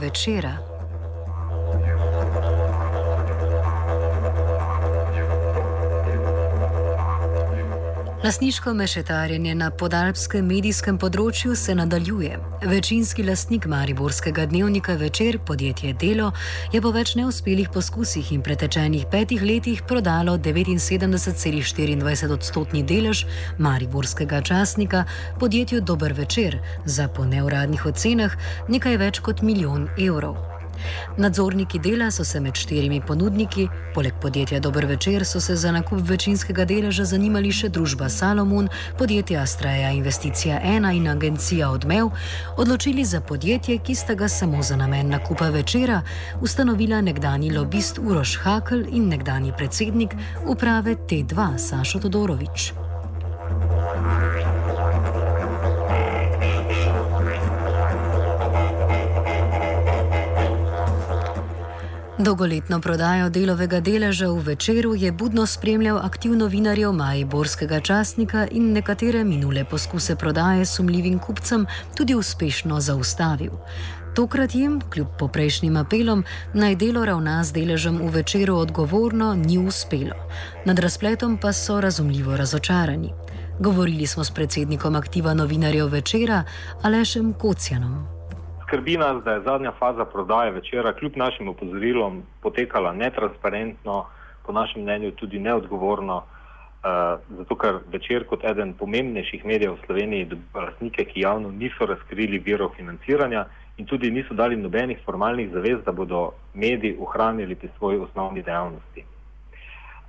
Večera. Lastniško mešetarjenje na podalpskem medijskem področju se nadaljuje. Večinski lastnik Mariborskega dnevnika večer, podjetje Delo, je po več neuspelih poskusih in pretečenih petih letih prodalo 79,24 odstotni delež Mariborskega časnika podjetju Dober večer za po neuradnih ocenah nekaj več kot milijon evrov. Nadzorniki dela so se med štirimi ponudniki, poleg podjetja Dober večer, so se za nakup večinskega deleža zanimali še družba Salomon, podjetje Astraja Investicija 1 in agencija Odmev, odločili za podjetje, ki sta ga samo za namen nakupa večera ustanovila nekdani lobist Uroš Hakl in nekdani predsednik uprave T2 Sašo Todorovič. Dolgoletno prodajo delovega deleža v večeru je budno spremljal aktiv novinarjev Majborskega časnika in nekatere minule poskuse prodaje sumljivim kupcem tudi uspešno zaustavil. Tokrat jim, kljub poprejšnjim apelom, naj delo ravna z deležem v večeru odgovorno, ni uspelo. Nad razpletom pa so razumljivo razočarani. Govorili smo s predsednikom aktiva novinarjev večera, Alešem Kocijanom skrbi nas, da je zadnja faza prodaje večera kljub našim opozorilom potekala netransparentno, po našem mnenju tudi neodgovorno, uh, zato ker večer kot eden pomembnejših medijev v Sloveniji dobiva lastnike, ki javno niso razkrili virov financiranja in tudi niso dali nobenih formalnih zavez, da bodo mediji ohranili pri svoji osnovni dejavnosti.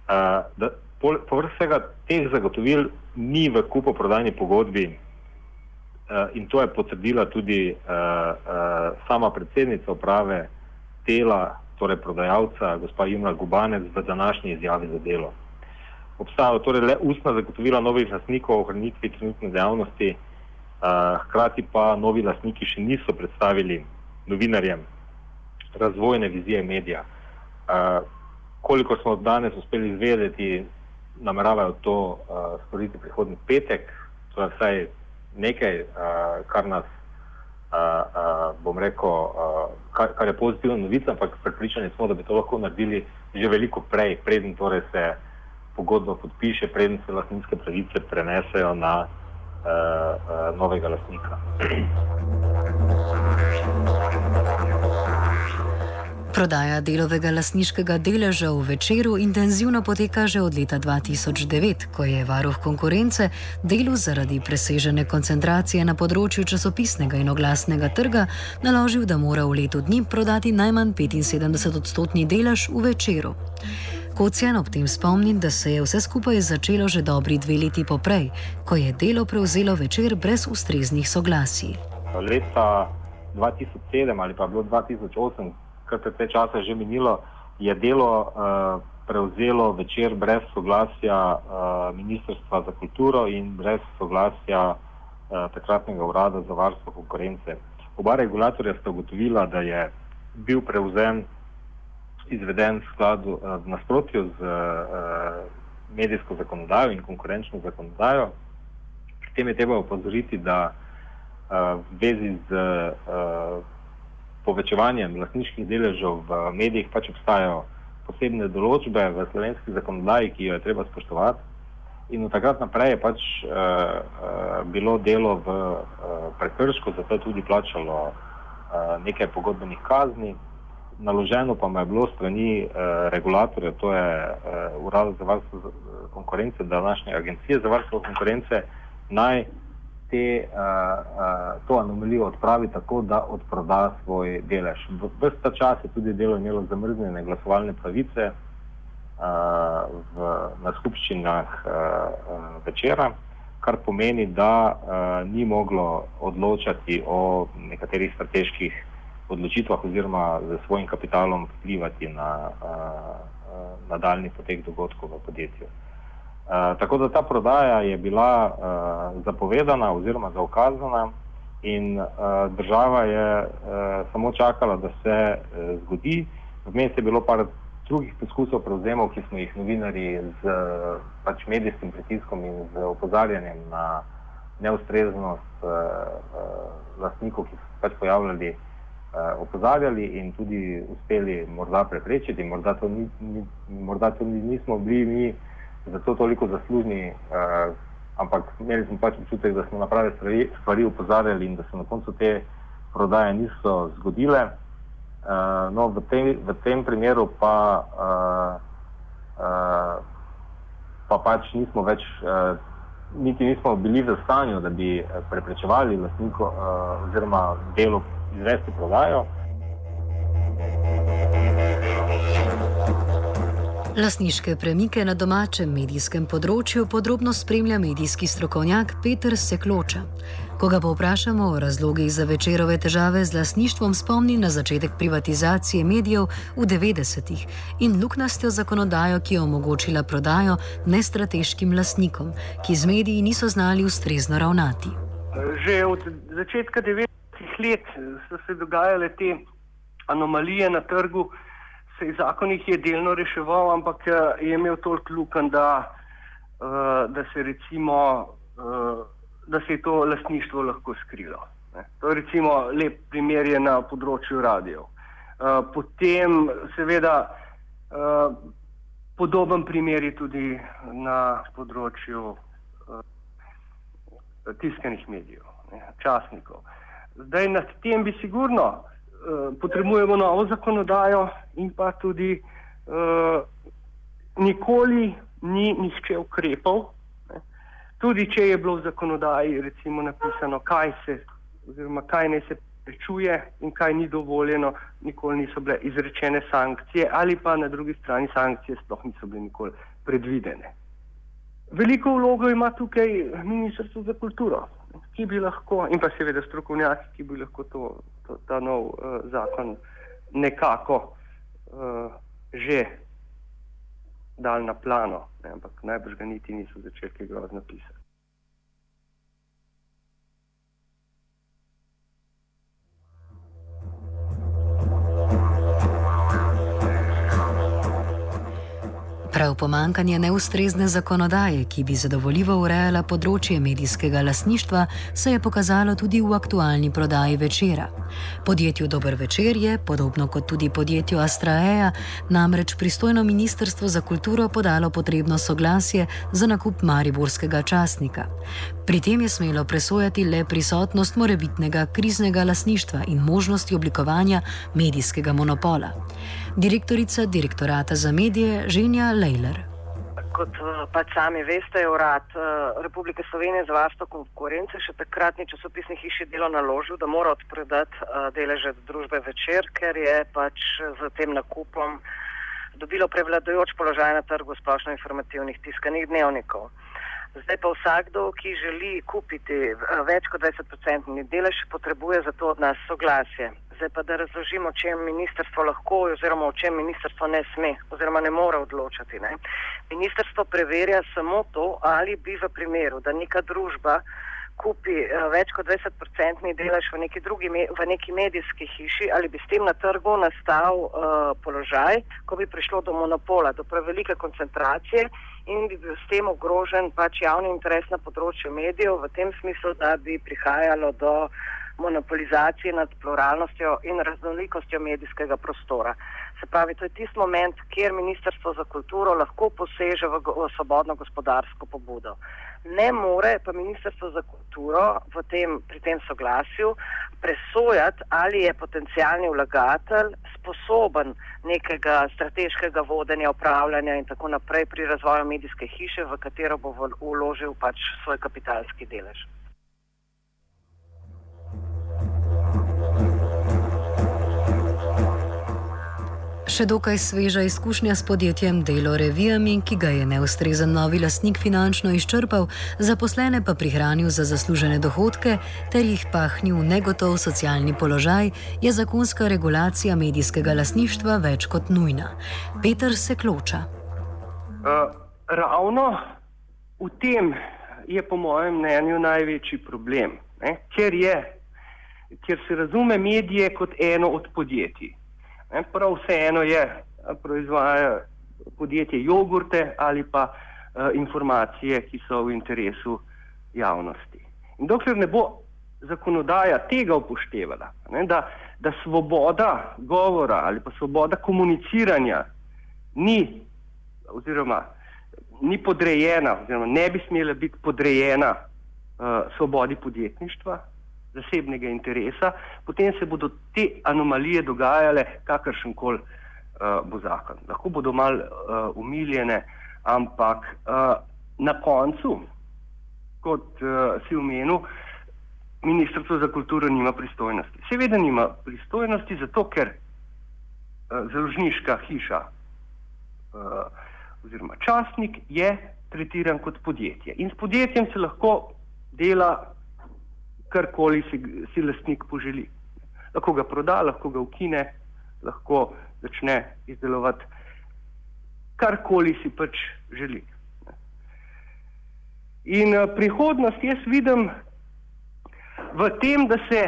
Uh, Povrh vsega teh zagotovil ni v kupoprodajni pogodbi in to je potrdila tudi uh, uh, sama predsednica uprave dela, torej prodajalca, gospa Juna Gubanec, v današnji izjavi za delo. Obstajajo torej le ustna zagotovila novih lastnikov o ohranitvi trenutne dejavnosti, hkrati pa novi lastniki še niso predstavili novinarjem razvojne vizije medija. Koliko smo danes uspeli izvedeti, nameravajo to uh, storiti prihodnji petek, torej vsaj nekaj, uh, kar nas, uh, uh, bom rekel, uh, kar, kar je pozitivna novica, ampak pripričani smo, da bi to lahko naredili že veliko prej, preden torej se pogodba podpiše, preden se lastninske pravice prenesejo na uh, uh, novega lastnika. Prodaja delovega lasniškega deleža v večeru intenzivno poteka že od leta 2009, ko je varuh konkurence delu zaradi presežene koncentracije na področju časopisnega in oglasnega trga naložil, da mora v letu dni prodati najmanj 75 odstotni delež v večeru. Kocijan ob tem spomni, da se je vse skupaj začelo že dobri dve leti poprej, ko je delo prevzelo večer brez ustreznih soglasij. Leta 2007 ali pa bilo 2008 kar precej časa že minilo, je delo uh, prevzelo večer brez soglasja uh, Ministrstva za kulturo in brez soglasja uh, takratnega urada za varstvo konkurence. Oba regulatorja sta ugotovila, da je bil prevzem izveden v skladu uh, nasprotju z uh, medijsko zakonodajo in konkurenčno zakonodajo. Pri tem je treba upozoriti, da uh, v vezi z uh, povečevanjem lastniških deležev v medijih pač obstajajo posebne določbe v slovenski zakonodaji, ki jo je treba spoštovati. In od takrat naprej je pač uh, uh, bilo delo v uh, prekršku, zato je tudi plačalo uh, nekaj pogodbenih kazni. Naloženo pa je bilo strani uh, regulatorja, to je uh, Urad za varstvo konkurence, današnje agencije za varstvo konkurence, naj te, uh, uh, to anomalijo odpravi tako, da odproda svoj delež. Ves ta čas je tudi delo imelo zamrznjene glasovalne pravice v, na skupščinah večera, kar pomeni, da ni moglo odločati o nekaterih strateških odločitvah oziroma z svojim kapitalom vplivati na nadaljni potek dogodkov v podjetju. Uh, tako da ta prodaja je bila uh, zapovedana oziroma zaukazana in uh, država je uh, samo čakala, da se uh, zgodi. Vmes je bilo par drugih poskusov prevzemov, ki smo jih novinari z pač medijskim pritiskom in z opozarjanjem na neustreznost uh, uh, lastnikov, ki so se pač pojavljali, uh, opozarjali in tudi uspeli morda preprečiti. Morda to, ni, ni, morda to nismo bili mi zato toliko zaslužni, uh, ampak imeli smo pač občutek, da smo na prave stvari, stvari upozarjali in da se na koncu te prodaje niso zgodile. Uh, no, v, tem, v tem primeru pa, uh, uh, pa pač nismo več, uh, niti nismo bili v stanju, da bi preprečevali lastniko uh, oziroma delo izvesti prodajo. Lasniške premike na domačem medijskem področju podrobno spremlja medijski strokovnjak Peter Sekloča. Ko ga povprašamo o razlogih za večerove težave z lasništvom, spomni na začetek privatizacije medijev v 90-ih in luknastjo zakonodajo, ki je omogočila prodajo nestrateškim lasnikom, ki z mediji niso znali ustrezno ravnati. Že od začetka 90-ih let so se dogajale te anomalije na trgu se je zakon jih je delno reševal, ampak eh, je imel toliko luken, da, uh, da se recimo, uh, da se je to lastništvo lahko skrilo. To je recimo lep primer je na področju radijev. Potem seveda podoben primer je tudi na področju tiskanih medijev, časnikov. Zdaj nad tem bi sigurno Eh, potrebujemo novo zakonodajo in pa tudi uh, nikoli ni nihče ukrepal. Ne. Tudi če je bilo v zakonodaji recimo napisano, kaj se oziroma kaj ne se prečuje in kaj ni dovoljeno, nikoli niso bile izrečene sankcije ali pa na drugi strani sankcije sploh niso bile nikoli predvidene. Veliko vlogo ima tukaj Ministrstvo za kulturo, ki bi lahko, in pa seveda strokovnjaki, ki bi lahko to to, ta nov uh, zakon nekako uh, že dal na plano, ne, ampak najbrž ga niti niso začeli grozno pisati. Prav pomankanje neustrezne zakonodaje, ki bi zadovoljivo urejala področje medijskega lasništva, se je pokazalo tudi v aktualni prodaji večera. Podjetju Dober večer je, podobno kot tudi podjetju Astraeja, namreč pristojno ministrstvo za kulturo podalo potrebno soglasje za nakup mariborskega časnika. Pri tem je smelo presojati le prisotnost morebitnega kriznega lasništva in možnosti oblikovanja medijskega monopola. Direktorica direktorata za medije Ženja Lejler. Kot eh, pač sami veste, je urad eh, Republike Slovenije za varstvo konkurence še takratni časopisni hiši delo naložil, da mora odprodati eh, deleže družbe večer, ker je pač z tem nakupom dobilo prevladojoč položaj na trgu splošno informativnih tiskanih dnevnikov. Zdaj pa vsakdo, ki želi kupiti več kot 20-odstotni delež, potrebuje za to od nas soglasje. Zdaj pa da razložimo, o čem ministrstvo lahko oziroma o čem ministrstvo ne sme oziroma ne more odločati. Ne. Ministrstvo preverja samo to, ali bi v primeru, da neka družba kupi uh, več kot 20-odstotni delež v neki, drugi, v neki medijski hiši, ali bi s tem na trgu nastal uh, položaj, ko bi prišlo do monopola, do prevelike koncentracije in bi bil s tem ogrožen pač javni interes na področju medijev, v tem smislu, da bi prihajalo do monopolizacije nad pluralnostjo in raznolikostjo medijskega prostora. Se pravi, to je tisti moment, kjer Ministrstvo za kulturo lahko poseže v, v svobodno gospodarsko pobudo. Ne more pa Ministrstvo za kulturo tem, pri tem soglasju presojati, ali je potencijalni vlagatelj sposoben nekega strateškega vodenja, upravljanja in tako naprej pri razvoju medijske hiše, v katero bo vložil pač svoj kapitalski delež. Še dokaj sveža izkušnja s podjetjem Delo Revijami, ki ga je neustrezen novi lastnik finančno izčrpal, zaposlene pa prihranil za zaslužene dohodke ter jih pahnil v negotov socialni položaj, je zakonska regulacija medijskega lasništva več kot nujna. Peter se kloča. Uh, ravno v tem je po mojem mnenju največji problem, ne? ker, je, ker se razume medije kot eno od podjetij. Ne, prav vseeno je, proizvaja podjetje jogurte ali pa uh, informacije, ki so v interesu javnosti. In dokler ne bo zakonodaja tega upoštevala, ne, da, da svoboda govora ali pa svoboda komuniciranja ni, oziroma, ni podrejena, oziroma ne bi smela biti podrejena uh, svobodi podjetništva, zasebnega interesa, potem se bodo te anomalije dogajale, kakršen koli uh, bo zakon. Lahko bodo mal uh, umiljene, ampak uh, na koncu, kot uh, si omenil, Ministrstvo za kulturo nima pristojnosti. Seveda nima pristojnosti, zato ker uh, založniška hiša uh, oziroma časnik je tretiran kot podjetje. In s podjetjem se lahko dela karkoli si, si lastnik poželi. Lahko ga proda, lahko ga ukine, lahko začne izdelovati karkoli si pač želi. In uh, prihodnost jaz vidim v tem, da se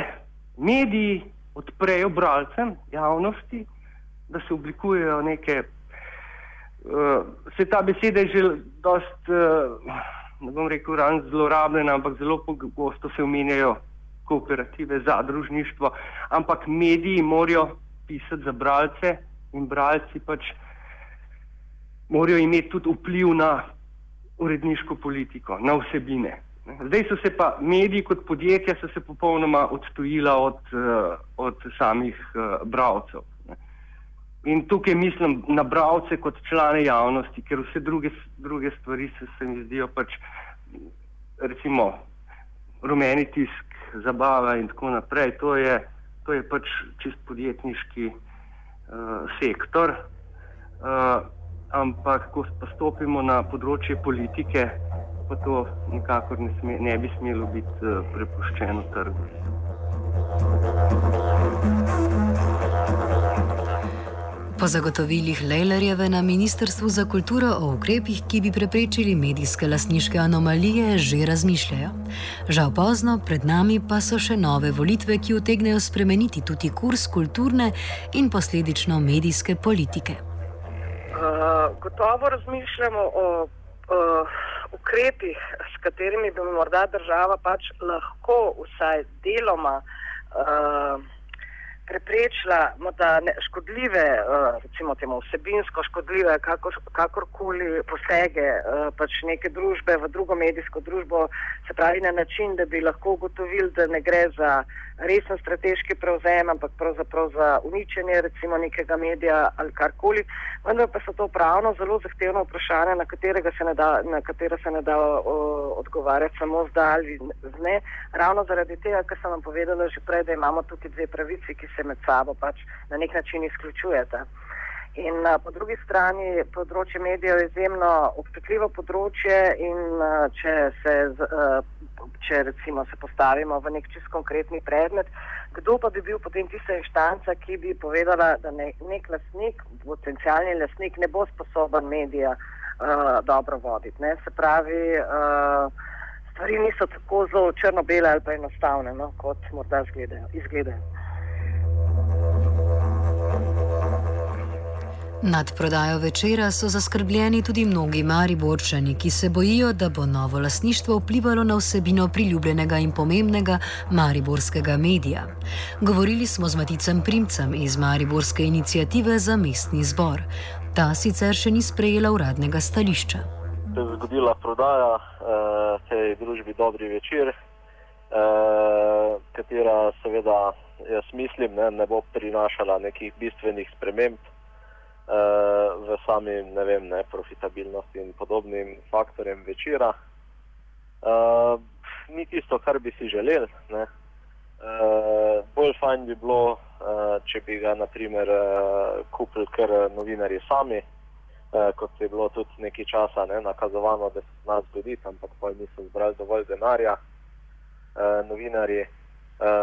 mediji odprejo bralcem, javnosti, da se oblikujejo neke, uh, se ta beseda je že dost. Uh, ne bom rekel, ran zlorabljena, ampak zelo pogosto se omenjajo kooperative, zadružništvo, ampak mediji morajo pisati za bralce in bralci pač morajo imeti tudi vpliv na uredniško politiko, na vsebine. Zdaj so se pa mediji kot podjetja popolnoma odtujila od, uh, od samih uh, bralcev. In tukaj mislim na bralce kot člane javnosti, ker vse druge, druge stvari se, se mi zdijo pač, recimo, rumeni tisk, zabava in tako naprej. To je, to je pač čist podjetniški uh, sektor. Uh, ampak, ko pa stopimo na področje politike, pa to nikakor ne, sme, ne bi smelo biti uh, prepuščeno trgu. Po zagotovilih Lejlerjeve na Ministrstvu za kulturo o ukrepih, ki bi preprečili medijske lasniške anomalije, že razmišljajo. Žal pozno, pred nami pa so še nove volitve, ki utegnejo spremeniti tudi kurs kulturne in posledično medijske politike. Uh, gotovo razmišljamo o uh, ukrepih, s katerimi bi morda država pač lahko vsaj deloma. Uh, preprečila morda škodljive, eh, recimo temu vsebinsko škodljive, kakor, kakorkoli posege eh, pač neke družbe v drugo medijsko družbo, se pravi na način, da bi lahko ugotovili, da ne gre za resen strateški prevzem, ampak pravzaprav za uničenje recimo nekega medija ali karkoli. Vendar pa so to pravno zelo zahtevno vprašanje, na, se da, na katero se ne da o, odgovarjati samo z da ali z ne. Ravno zaradi tega, kar sem vam povedala že prej, da imamo tukaj dve pravici, ki se med sabo pač na nek način izključujeta. In uh, po drugi strani področje medijev je izjemno občutljivo področje in uh, če, se, uh, če recimo se postavimo v nek čist konkretni predmet, kdo pa bi bil potem tista inštanca, ki bi povedala, da ne, nek lasnik, potencijalni lasnik ne bo sposoben medija uh, dobro voditi. Ne? Se pravi, uh, stvari niso tako zelo črno-bele ali pa enostavne, no, kot morda izgledajo. Nad prodajo večera so zaskrbljeni tudi mnogi mariborčani, ki se bojijo, da bo novo lasništvo vplivalo na vsebino priljubljenega in pomembnega mariborskega medija. Govorili smo z Maticem Primcem iz Mariborske inicijative za mestni zbor. Ta sicer še ni sprejela uradnega stališča. Se je zgodila prodaja uh, tej družbi Dobri večer, uh, katera seveda, jaz mislim, ne, ne bo prinašala nekih bistvenih sprememb v sami ne vem, ne, profitabilnosti in podobnim faktorjem večera. Uh, ni tisto, kar bi si želeli. Uh, bolj fajn bi bilo, uh, če bi ga naprimer uh, kupili kar novinari sami, uh, kot je bilo tudi nekaj časa ne, nakazovano, da se nas zgodi, ampak pa niso zbrali dovolj denarja. Uh, novinari Uh,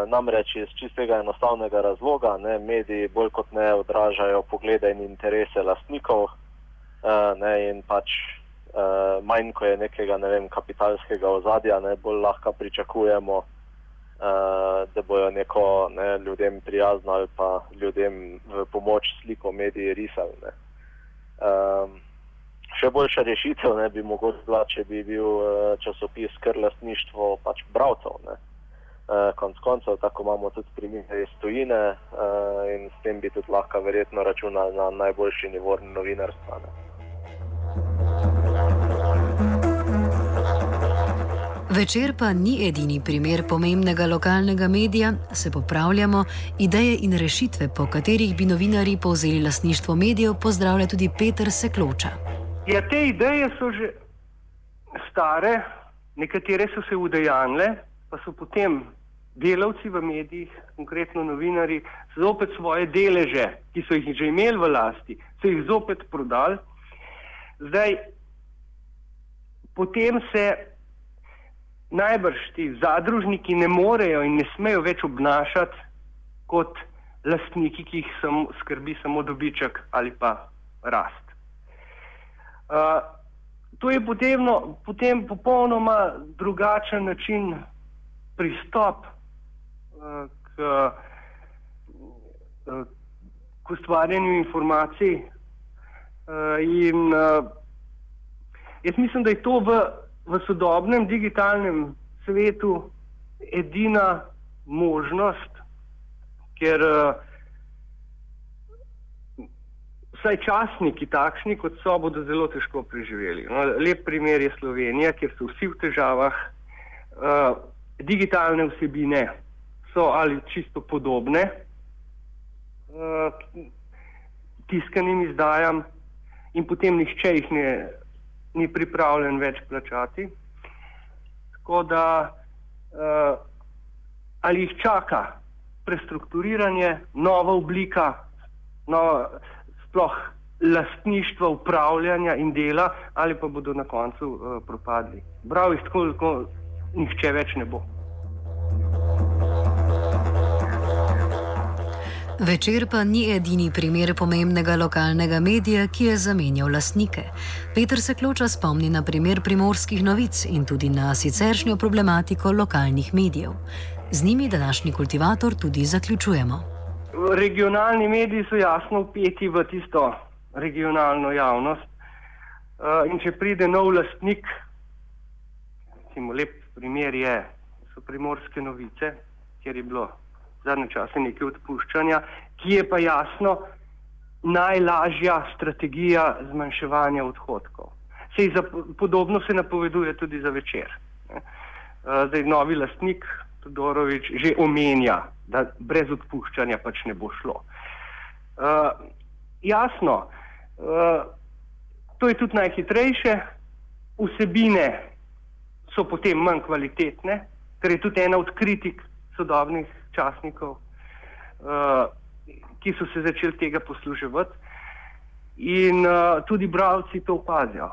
namreč iz čistega enostavnega razloga, ne, mediji bolj kot ne odražajo poglede in interese lastnikov, uh, ne, in pač uh, manj, ko je nekega ne vem, kapitalskega ozadja, ne, bolj lahko pričakujemo, da bojo neko ne, ljudem prijazno ali pa ljudem v pomoč sliko mediji risali. Ne. Um, še boljša rešitev ne, bi mogoče bila, če bi bil časopis kar lastništvo pač bravcev. Uh, konc koncev, tako imamo tudi primere iz tujine uh, in s tem bi tudi lahko verjetno računali na najboljši nivo novinarstva. Ne. Večer pa ni edini primer pomembnega lokalnega medija, se popravljamo, ideje in rešitve, po katerih bi novinari povzeli lasništvo medijev, pozdravlja tudi Peter Sekloča. Ja, te ideje so že stare, nekatere so se udejanile, pa so potem delavci v medijih, konkretno novinari, zopet svoje deleže, ki so jih že imeli v lasti, so jih zopet prodali. Zdaj, potem se najbrž ti zadružniki ne morejo in ne smejo več obnašati kot lastniki, ki jih sam, skrbi samo dobiček ali pa rast. Uh, to je potrebno, potem popolnoma drugačen način pristop uh, k, uh, k ustvarjanju informacij. Uh, in uh, jaz mislim, da je to v v sodobnem digitalnem svetu edina možnost, ker vsaj časniki, takšni kot so, bodo zelo težko preživeli. No, lep primer je Slovenija, kjer so vsi v težavah, uh, digitalne vsebine so ali čisto podobne uh, tiskanim izdajam in potem nihče jih ne ni pripravljen več plačati. Tako da uh, ali jih čaka prestrukturiranje, nova oblika, nova, sploh lastništva, upravljanja in dela, ali pa bodo na koncu uh, propadli. Prav jih tako, kot nihče več ne bo. Večer pa ni edini primer pomembnega lokalnega medija, ki je zamenjal lastnike. Peter se kloča spomni na primer primorskih novic in tudi na siceršnjo problematiko lokalnih medijev. Z njimi današnji kultivator tudi zaključujemo. Regionalni mediji so jasno upeti v tisto regionalno javnost. Uh, in če pride nov lastnik, recimo lep primer je, so primorske novice, kjer je bilo zadnje čase nekaj odpuščanja, ki je pa jasno najlažja strategija zmanjševanja odhodkov. Sej za, podobno se napoveduje tudi za večer. Ne. Zdaj novi lastnik Todorovič že omenja, da brez odpuščanja pač ne bo šlo. Uh, jasno, uh, to je tudi najhitrejše, vsebine so potem manj kvalitetne, ker je tudi ena od kritik sodobnih časnikov, uh, ki so se začeli tega posluževati. In uh, tudi bralci to opazijo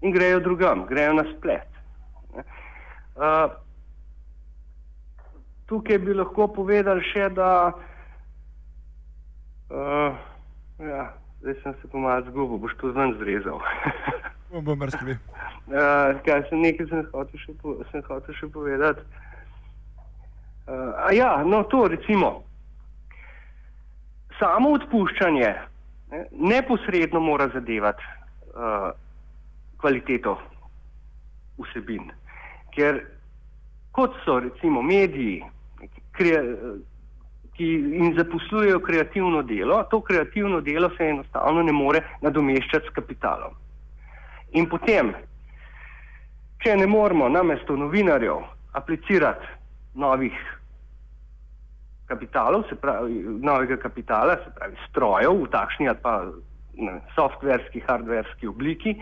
in grejo drugam, grejo na splet. Uh, tukaj bi lahko povedali še, da uh, ja, zdaj sem se pomalo zgubil, boš to zven zrezal. bom bom razkril. Uh, kaj sem nekaj sem hotel še, po, sem hotel še povedati. Uh, ja, no, to recimo. Samo odpuščanje ne, neposredno mora zadevati uh, kvaliteto vsebin. Ker kot so recimo mediji, ki, ki in zaposlujejo kreativno delo, to kreativno delo se enostavno ne more nadomeščati s kapitalom. In potem, če ne moremo namesto novinarjev aplicirati novih kapitalov, se pravi novega kapitala, se pravi strojev v takšni ali pa ne, softverski, hardverski obliki,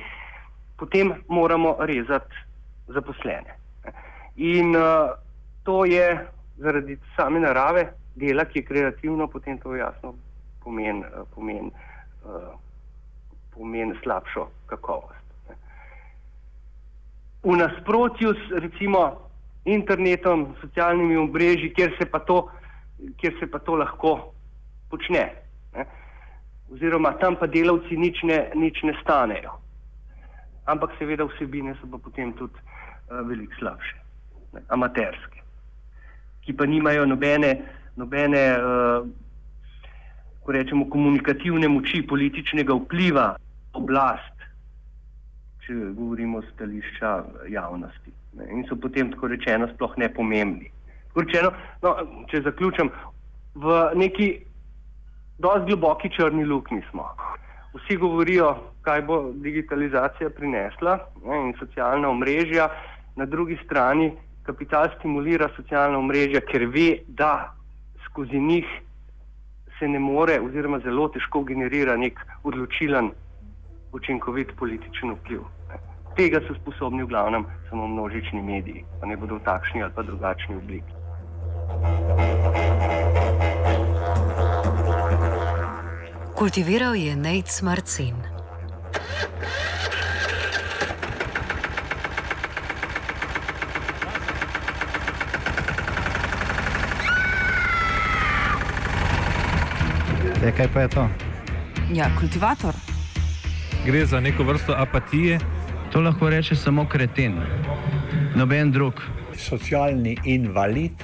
potem moramo rezati zaposlene. In uh, to je zaradi same narave dela, ki je kreativno, potem to jasno pomeni pomen, uh, pomen slabšo kakovost. V nasprotju s recimo internetom, socialnimi omrežji, kjer se pa to, kjer se pa to lahko počne. Ne? Oziroma tam pa delavci nič ne, nič ne stanejo. Ampak seveda vsebine so pa potem tudi uh, veliko slabše, ne? amaterske, ki pa nimajo nobene, nobene uh, rečemo, komunikativne moči, političnega vpliva, oblast, če govorimo o stališča javnosti. Ne? In so potem, tako rečeno, sploh nepomembni. Rečeno, no, če zaključim, v neki dosti globoki črni luknji smo. Vsi govorijo, kaj bo digitalizacija prinesla ne, in socialna omrežja, na drugi strani kapital stimulira socialna omrežja, ker ve, da skozi njih se ne more oziroma zelo težko generira nek odločilen, učinkovit političen vpliv. Tega so sposobni v glavnem samo množični mediji, pa ne bodo v takšni ali pa drugačni obliki. Kultiviral je Nate Marcin. E, kaj pa je to? Ja, kultivator. Gre za neko vrsto apatije. To lahko reče samo kreten, noben drug. Socialni invalid